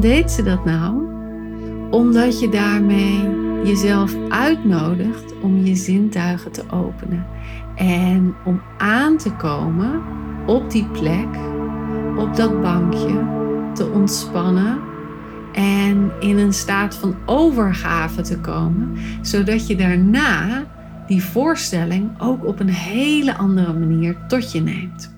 deed ze dat nou? Omdat je daarmee jezelf uitnodigt om je zintuigen te openen. En om aan te komen op die plek, op dat bankje, te ontspannen en in een staat van overgave te komen, zodat je daarna die voorstelling ook op een hele andere manier tot je neemt.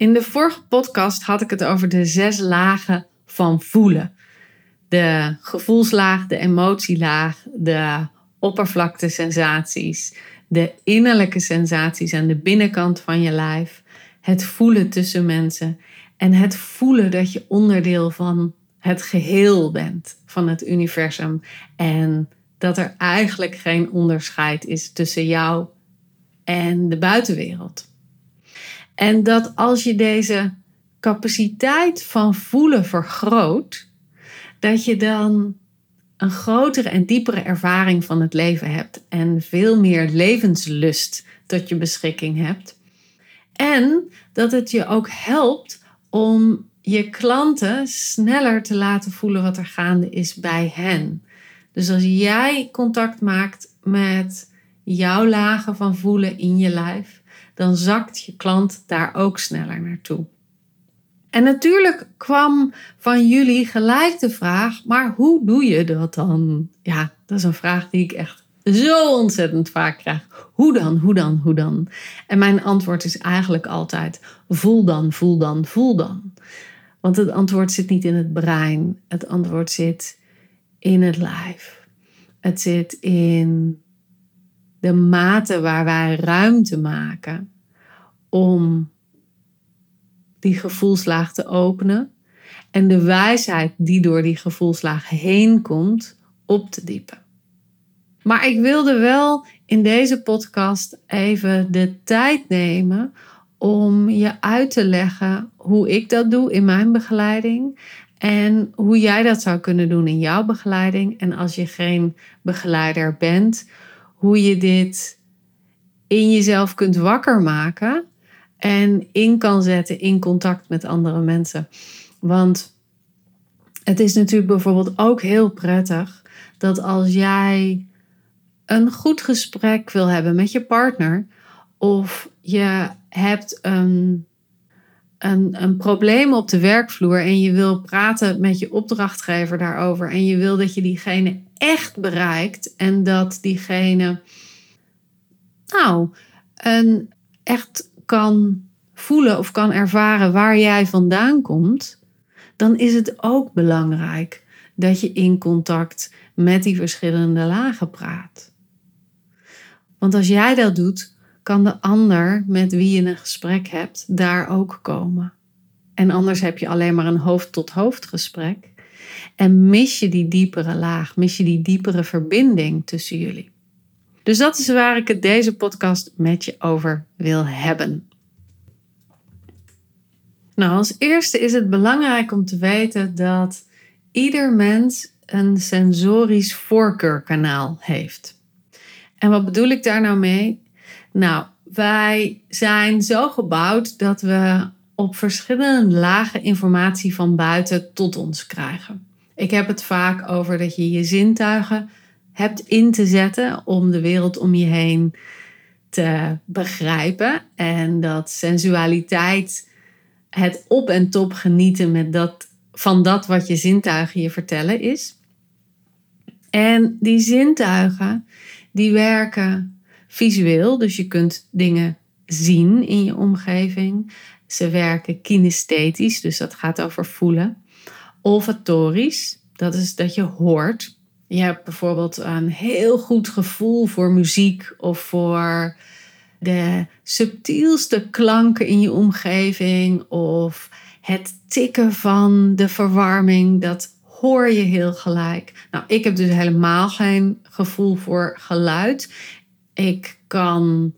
In de vorige podcast had ik het over de zes lagen van voelen. De gevoelslaag, de emotielaag, de oppervlakte sensaties, de innerlijke sensaties aan de binnenkant van je lijf, het voelen tussen mensen en het voelen dat je onderdeel van het geheel bent, van het universum en dat er eigenlijk geen onderscheid is tussen jou en de buitenwereld. En dat als je deze capaciteit van voelen vergroot, dat je dan een grotere en diepere ervaring van het leven hebt en veel meer levenslust tot je beschikking hebt. En dat het je ook helpt om je klanten sneller te laten voelen wat er gaande is bij hen. Dus als jij contact maakt met jouw lagen van voelen in je lijf, dan zakt je klant daar ook sneller naartoe. En natuurlijk kwam van jullie gelijk de vraag: maar hoe doe je dat dan? Ja, dat is een vraag die ik echt zo ontzettend vaak krijg. Hoe dan, hoe dan, hoe dan? En mijn antwoord is eigenlijk altijd: voel dan, voel dan, voel dan. Want het antwoord zit niet in het brein, het antwoord zit in het lijf. Het zit in de mate waar wij ruimte maken om die gevoelslaag te openen en de wijsheid die door die gevoelslaag heen komt op te diepen. Maar ik wilde wel in deze podcast even de tijd nemen om je uit te leggen hoe ik dat doe in mijn begeleiding en hoe jij dat zou kunnen doen in jouw begeleiding. En als je geen begeleider bent, hoe je dit in jezelf kunt wakker maken en in kan zetten in contact met andere mensen. Want het is natuurlijk bijvoorbeeld ook heel prettig dat als jij een goed gesprek wil hebben met je partner of je hebt een, een, een probleem op de werkvloer en je wil praten met je opdrachtgever daarover en je wil dat je diegene echt bereikt en dat diegene nou echt kan voelen of kan ervaren waar jij vandaan komt, dan is het ook belangrijk dat je in contact met die verschillende lagen praat. Want als jij dat doet, kan de ander met wie je een gesprek hebt daar ook komen. En anders heb je alleen maar een hoofd-tot-hoofd gesprek en mis je die diepere laag, mis je die diepere verbinding tussen jullie. Dus dat is waar ik het deze podcast met je over wil hebben. Nou, als eerste is het belangrijk om te weten dat ieder mens een sensorisch voorkeurkanaal heeft. En wat bedoel ik daar nou mee? Nou, wij zijn zo gebouwd dat we op verschillende lagen informatie van buiten tot ons krijgen. Ik heb het vaak over dat je je zintuigen hebt in te zetten om de wereld om je heen te begrijpen. En dat sensualiteit, het op en top genieten met dat, van dat wat je zintuigen je vertellen is. En die zintuigen, die werken visueel, dus je kunt dingen zien in je omgeving. Ze werken kinesthetisch, dus dat gaat over voelen. Olfatorisch, dat is dat je hoort. Je hebt bijvoorbeeld een heel goed gevoel voor muziek of voor de subtielste klanken in je omgeving of het tikken van de verwarming, dat hoor je heel gelijk. Nou, ik heb dus helemaal geen gevoel voor geluid. Ik kan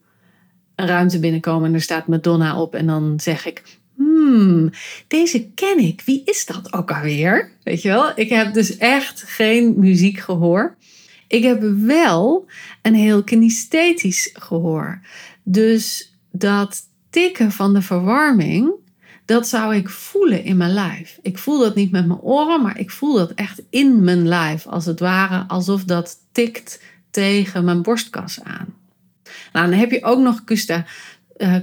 een ruimte binnenkomen en er staat Madonna op en dan zeg ik, hmm, deze ken ik. Wie is dat ook alweer? Weet je wel? Ik heb dus echt geen muziekgehoor. Ik heb wel een heel kinesthetisch gehoor. Dus dat tikken van de verwarming, dat zou ik voelen in mijn lijf. Ik voel dat niet met mijn oren, maar ik voel dat echt in mijn lijf. Als het ware alsof dat tikt tegen mijn borstkas aan. Nou, dan heb je ook nog gusta, uh.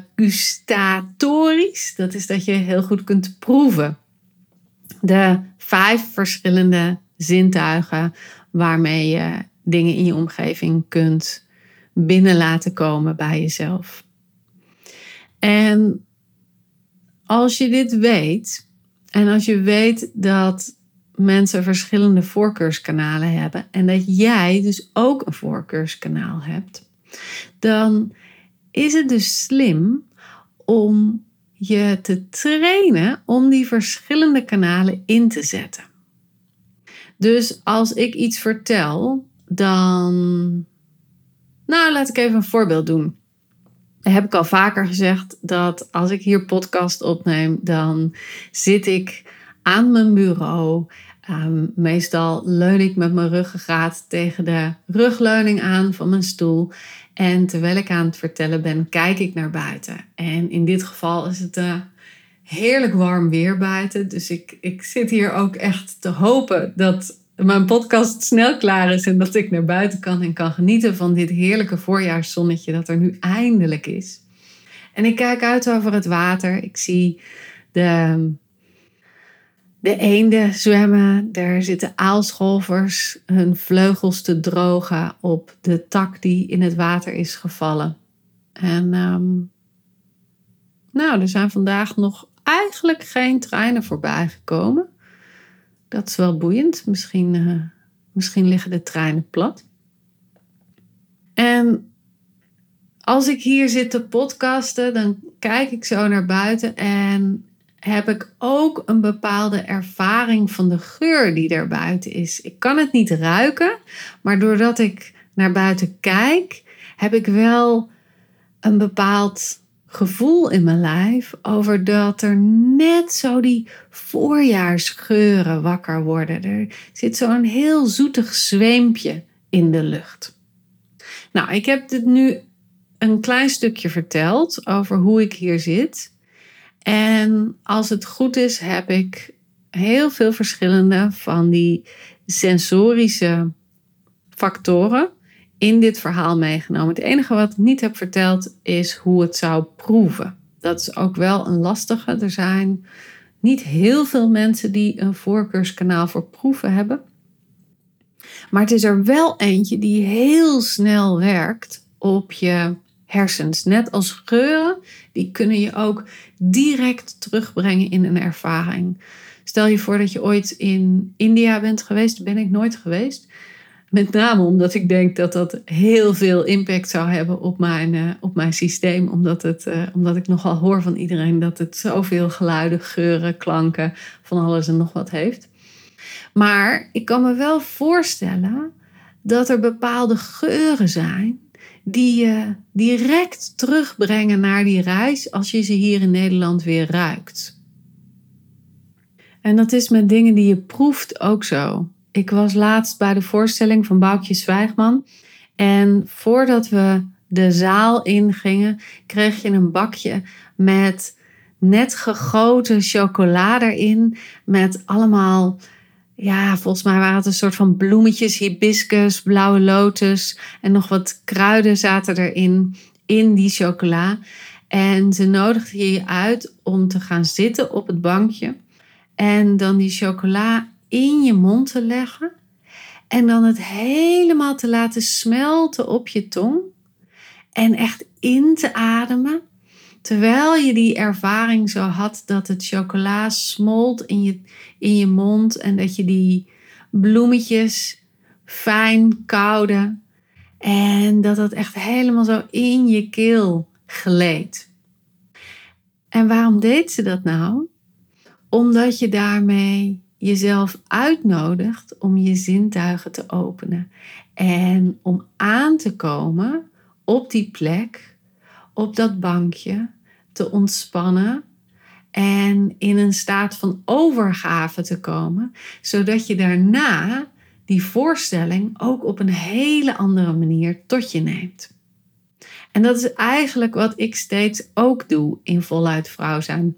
Dat is dat je heel goed kunt proeven. De vijf verschillende zintuigen waarmee je dingen in je omgeving kunt binnen laten komen bij jezelf. En als je dit weet, en als je weet dat mensen verschillende voorkeurskanalen hebben en dat jij dus ook een voorkeurskanaal hebt, dan is het dus slim om je te trainen om die verschillende kanalen in te zetten. Dus als ik iets vertel, dan. Nou, laat ik even een voorbeeld doen. Heb ik al vaker gezegd dat als ik hier podcast opneem, dan zit ik aan mijn bureau. Ehm, meestal leun ik met mijn ruggengraat tegen de rugleuning aan van mijn stoel. En terwijl ik aan het vertellen ben, kijk ik naar buiten. En in dit geval is het uh, heerlijk warm weer buiten. Dus ik, ik zit hier ook echt te hopen dat mijn podcast snel klaar is en dat ik naar buiten kan en kan genieten van dit heerlijke voorjaarszonnetje dat er nu eindelijk is. En ik kijk uit over het water. Ik zie de, de eenden zwemmen. Er zitten aalscholvers hun vleugels te drogen op de tak die in het water is gevallen. En ehm, nou, er zijn vandaag nog eigenlijk geen treinen voorbij gekomen. Dat is wel boeiend. Misschien, uh, misschien liggen de treinen plat. En als ik hier zit te podcasten, dan kijk ik zo naar buiten en heb ik ook een bepaalde ervaring van de geur die er buiten is. Ik kan het niet ruiken, maar doordat ik naar buiten kijk, heb ik wel een bepaald gevoel in mijn lijf over dat er net zo die voorjaarsgeuren wakker worden. Er zit zo'n heel zoetig zweempje in de lucht. Nou, ik heb dit nu een klein stukje verteld over hoe ik hier zit. En als het goed is, heb ik heel veel verschillende van die sensorische factoren in dit verhaal meegenomen. Het enige wat ik niet heb verteld is hoe het zou proeven. Dat is ook wel een lastige. Er zijn niet heel veel mensen die een voorkeurskanaal voor proeven hebben. Maar het is er wel eentje die heel snel werkt op je hersens. Net als geuren, die kunnen je ook direct terugbrengen in een ervaring. Stel je voor dat je ooit in India bent geweest, ben ik nooit geweest. Met name omdat ik denk dat dat heel veel impact zou hebben op mijn, uh, op mijn systeem. Omdat, het, uh, omdat ik nogal hoor van iedereen dat het zoveel geluiden, geuren, klanken, van alles en nog wat heeft. Maar ik kan me wel voorstellen dat er bepaalde geuren zijn die je direct terugbrengen naar die reis als je ze hier in Nederland weer ruikt. En dat is met dingen die je proeft ook zo. Ik was laatst bij de voorstelling van Boukje Zwijgman. En voordat we de zaal ingingen, kreeg je een bakje met net gegoten chocolade erin. Met allemaal, ja, volgens mij waren het een soort van bloemetjes, hibiscus, blauwe lotus. En nog wat kruiden zaten erin, in die chocola. En ze nodigde je uit om te gaan zitten op het bankje. En dan die chocola in je mond te leggen en dan het helemaal te laten smelten op je tong en echt in te ademen. Terwijl je die ervaring zo had dat het chocola smolt in je, in je mond en dat je die bloemetjes fijn koude en dat het echt helemaal zo in je keel gleed. En waarom deed ze dat nou? Omdat je daarmee jezelf uitnodigt om je zintuigen te openen. En om aan te komen op die plek, op dat bankje, te ontspannen en in een staat van overgave te komen, zodat je daarna die voorstelling ook op een hele andere manier tot je neemt. En dat is eigenlijk wat ik steeds ook doe in voluit vrouw zijn.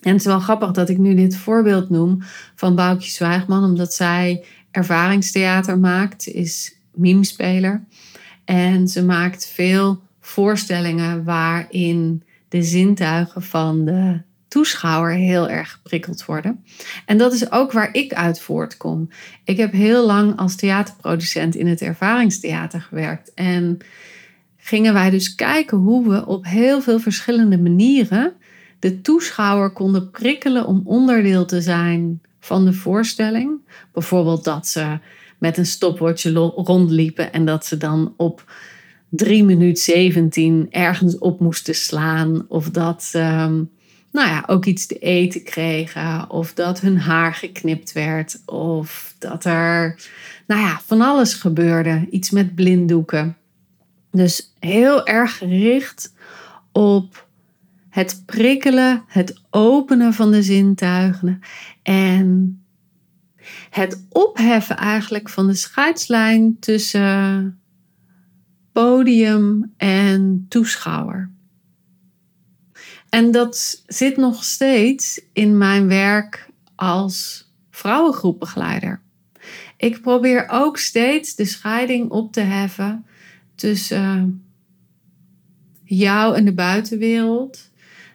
En het is wel grappig dat ik nu dit voorbeeld noem van Boukje Zwijgman, omdat zij ervaringstheater maakt, is memespeler. En ze maakt veel voorstellingen waarin de zintuigen van de toeschouwer heel erg geprikkeld worden. En dat is ook waar ik uit voortkom. Ik heb heel lang als theaterproducent in het ervaringstheater gewerkt. En gingen wij dus kijken hoe we op heel veel verschillende manieren de toeschouwer konden prikkelen om onderdeel te zijn van de voorstelling. Bijvoorbeeld dat ze met een stopwatch rondliepen en dat ze dan op 3 minuut 17 ergens op moesten slaan. Of dat ehm, nou ja, ook iets te eten kregen. Of dat hun haar geknipt werd. Of dat er nou ja, van alles gebeurde. Iets met blinddoeken. Dus heel erg gericht op het prikkelen, het openen van de zintuigen en het opheffen eigenlijk van de scheidslijn tussen podium en toeschouwer. En dat zit nog steeds in mijn werk als vrouwengroepbegeleider. Ik probeer ook steeds de scheiding op te heffen tussen jou en de buitenwereld,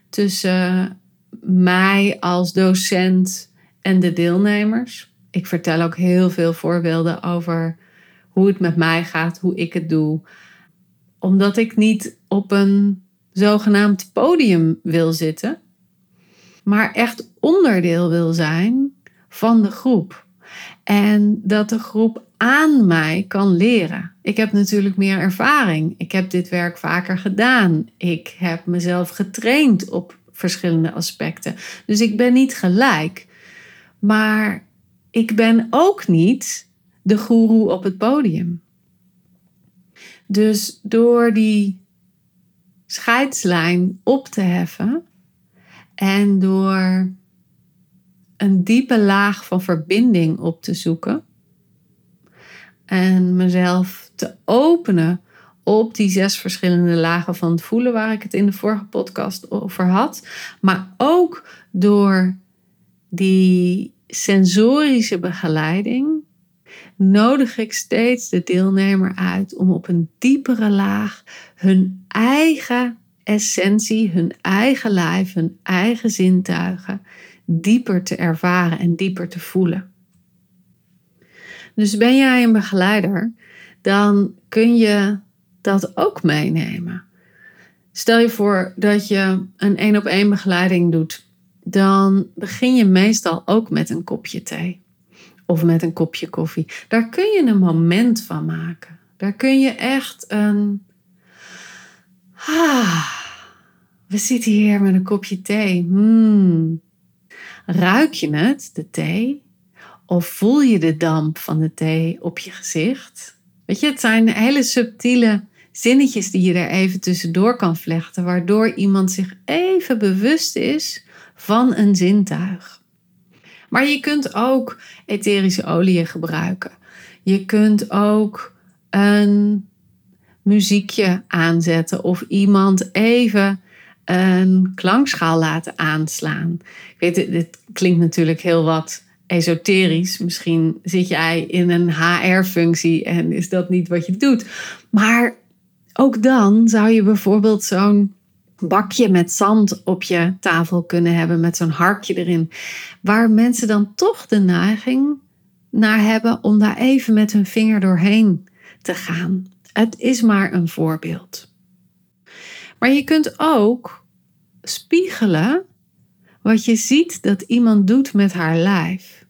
tussen mij als docent en de deelnemers. Ik vertel ook heel veel voorbeelden over hoe het met mij gaat, hoe ik het doe. Omdat ik niet op een zogenaamd podium wil zitten, maar echt onderdeel wil zijn van de groep. En dat de groep aan mij kan leren. Ik heb natuurlijk meer ervaring. Ik heb dit werk vaker gedaan. Ik heb mezelf getraind op verschillende aspecten. Dus ik ben niet gelijk. Maar ik ben ook niet de goeroe op het podium. Dus door die scheidslijn op te heffen en door een diepe laag van verbinding op te zoeken en mezelf te openen op die zes verschillende lagen van het voelen waar ik het in de vorige podcast over had, maar ook door die sensorische begeleiding nodig ik steeds de deelnemer uit om op een diepere laag hun eigen essentie, hun eigen lijf, hun eigen zintuigen dieper te ervaren en dieper te voelen. Dus ben jij een begeleider, dan kun je dat ook meenemen. Stel je voor dat je een één op één begeleiding doet, dan begin je meestal ook met een kopje thee of met een kopje koffie. Daar kun je een moment van maken. Daar kun je echt een. Ah, we zitten hier met een kopje thee. Hmm. Ruik je het, de thee? Of voel je de damp van de thee op je gezicht? Weet je, het zijn hele subtiele zinnetjes die je er even tussendoor kan vlechten, waardoor iemand zich even bewust is van een zintuig. Maar je kunt ook etherische oliën gebruiken. Je kunt ook een muziekje aanzetten of iemand even een klankschaal laten aanslaan. Ik weet, dit klinkt natuurlijk heel wat esoterisch. Misschien zit jij in een HR-functie en is dat niet wat je doet. Maar ook dan zou je bijvoorbeeld zo'n bakje met zand op je tafel kunnen hebben met zo'n harkje erin. Waar mensen dan toch de neiging naar hebben om daar even met hun vinger doorheen te gaan. Het is maar een voorbeeld. Maar je kunt ook spiegelen wat je ziet dat iemand doet met haar lijf.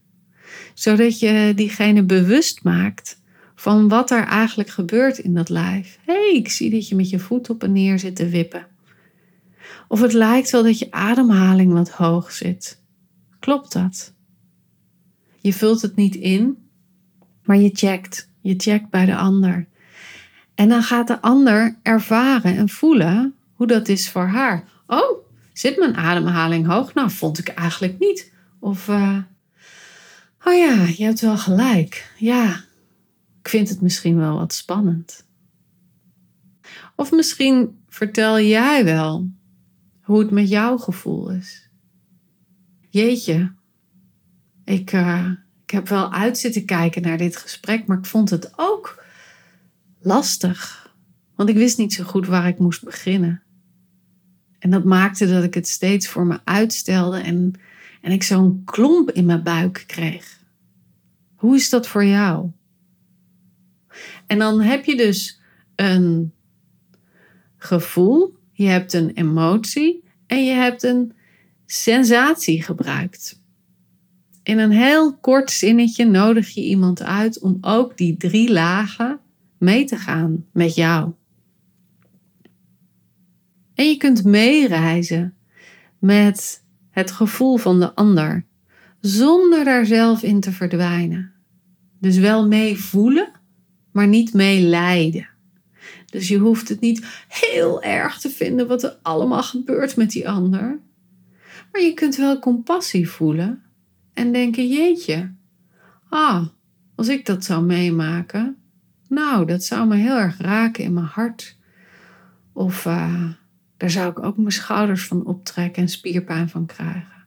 Zodat je diegene bewust maakt van wat er eigenlijk gebeurt in dat lijf. Hé, hey, ik zie dat je met je voet op en neer zit te wippen. Of het lijkt wel dat je ademhaling wat hoog zit. Klopt dat? Je vult het niet in, maar je checkt. Je checkt bij de ander. En dan gaat de ander ervaren en voelen hoe dat is voor haar. Oh, zit mijn ademhaling hoog? Nou, vond ik eigenlijk niet. Of, uh, oh ja, je hebt wel gelijk. Ja, ik vind het misschien wel wat spannend. Of misschien vertel jij wel hoe het met jouw gevoel is. Jeetje, ik, uh, ik heb wel uit zitten kijken naar dit gesprek, maar ik vond het ook lastig. Want ik wist niet zo goed waar ik moest beginnen. En dat maakte dat ik het steeds voor me uitstelde en, en ik zo'n klomp in mijn buik kreeg. Hoe is dat voor jou? En dan heb je dus een gevoel, je hebt een emotie en je hebt een sensatie gebruikt. In een heel kort zinnetje nodig je iemand uit om ook die drie lagen mee te gaan met jou. En je kunt meereizen met het gevoel van de ander, zonder daar zelf in te verdwijnen. Dus wel mee voelen, maar niet mee lijden. Dus je hoeft het niet heel erg te vinden wat er allemaal gebeurt met die ander. Maar je kunt wel compassie voelen en denken: jeetje, ah, als ik dat zou meemaken, nou, dat zou me heel erg raken in mijn hart. Of uh, daar zou ik ook mijn schouders van optrekken en spierpijn van krijgen.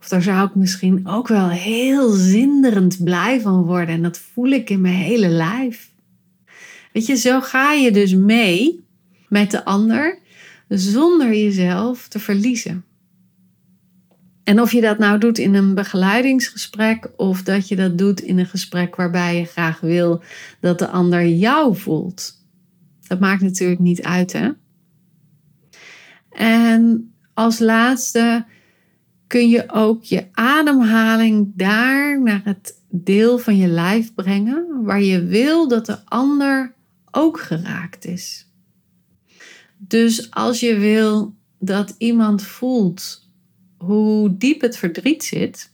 Of daar zou ik misschien ook wel heel zinderend blij van worden. En dat voel ik in mijn hele lijf. Weet je, zo ga je dus mee met de ander zonder jezelf te verliezen. En of je dat nou doet in een begeleidingsgesprek of dat je dat doet in een gesprek waarbij je graag wil dat de ander jou voelt. Dat maakt natuurlijk niet uit, hè? En als laatste kun je ook je ademhaling daar naar het deel van je lijf brengen waar je wil dat de ander ook geraakt is. Dus als je wil dat iemand voelt hoe diep het verdriet zit,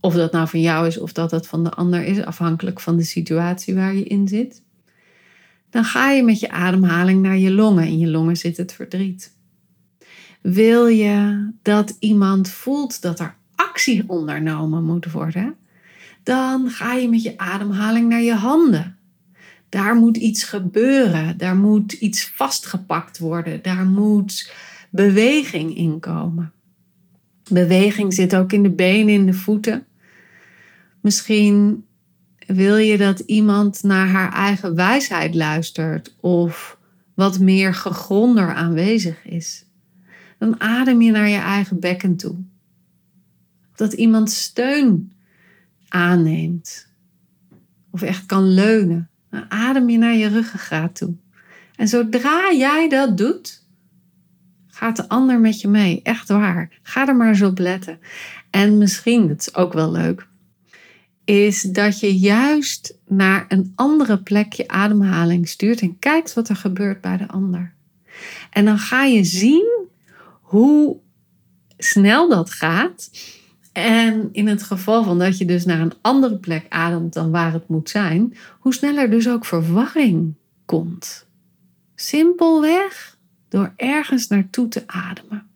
of dat nou van jou is of dat dat van de ander is, afhankelijk van de situatie waar je in zit, dan ga je met je ademhaling naar je longen. In je longen zit het verdriet. Wil je dat iemand voelt dat er actie ondernomen moet worden, dan ga je met je ademhaling naar je handen. Daar moet iets gebeuren, daar moet iets vastgepakt worden, daar moet beweging in komen. Beweging zit ook in de benen, in de voeten. Misschien wil je dat iemand naar haar eigen wijsheid luistert of wat meer gegronder aanwezig is. Dan adem je naar je eigen bekken toe. Dat iemand steun aanneemt of echt kan leunen. Adem je naar je ruggengraat toe. En zodra jij dat doet, gaat de ander met je mee. Echt waar. Ga er maar eens op letten. En misschien, dat is ook wel leuk, is dat je juist naar een andere plek je ademhaling stuurt en kijkt wat er gebeurt bij de ander. En dan ga je zien hoe snel dat gaat. En in het geval van dat je dus naar een andere plek ademt dan waar het moet zijn, hoe sneller dus ook verwarring komt. Simpelweg door ergens naartoe te ademen.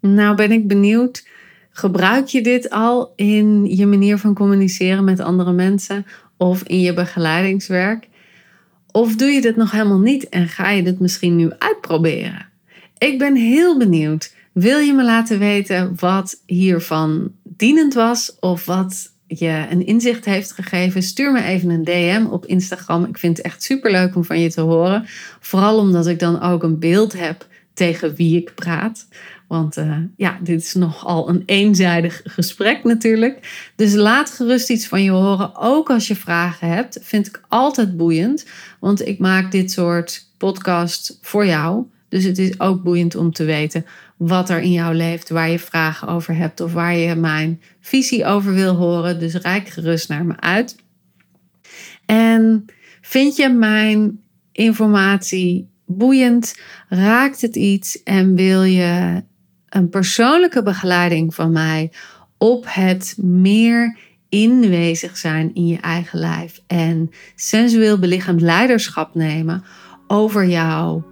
Nou ben ik benieuwd, gebruik je dit al in je manier van communiceren met andere mensen of in je begeleidingswerk? Of doe je dit nog helemaal niet en ga je dit misschien nu uitproberen? Ik ben heel benieuwd. Wil je me laten weten wat hiervan dienend was of wat je een inzicht heeft gegeven, stuur me even een DM op Instagram. Ik vind het echt super leuk om van je te horen. Vooral omdat ik dan ook een beeld heb tegen wie ik praat. Want uh, ja, dit is nogal een eenzijdig gesprek natuurlijk. Dus laat gerust iets van je horen. Ook als je vragen hebt. Vind ik altijd boeiend. Want ik maak dit soort podcast voor jou. Dus het is ook boeiend om te weten wat er in jou leeft, waar je vragen over hebt of waar je mijn visie over wil horen. Dus rijk gerust naar me uit. En vind je mijn informatie boeiend? Raakt het iets en wil je een persoonlijke begeleiding van mij op het meer inwezig zijn in je eigen lijf en sensueel belichaamd leiderschap nemen over jouw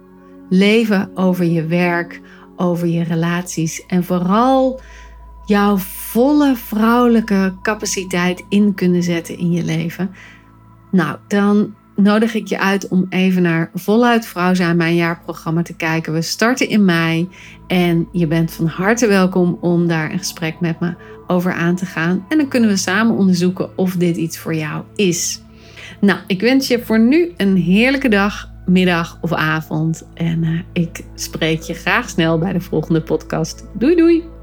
leven, over je werk, over je relaties en vooral jouw volle vrouwelijke capaciteit in kunnen zetten in je leven. Nou, dan nodig ik je uit om even naar Voluit Vrouw zijn, mijn jaarprogramma te kijken. We starten in mei en je bent van harte welkom om daar een gesprek met me over aan te gaan. En dan kunnen we samen onderzoeken of dit iets voor jou is. Nou, ik wens je voor nu een heerlijke dag, middag of avond. En uh, ik spreek je graag snel bij de volgende podcast. Doei doei!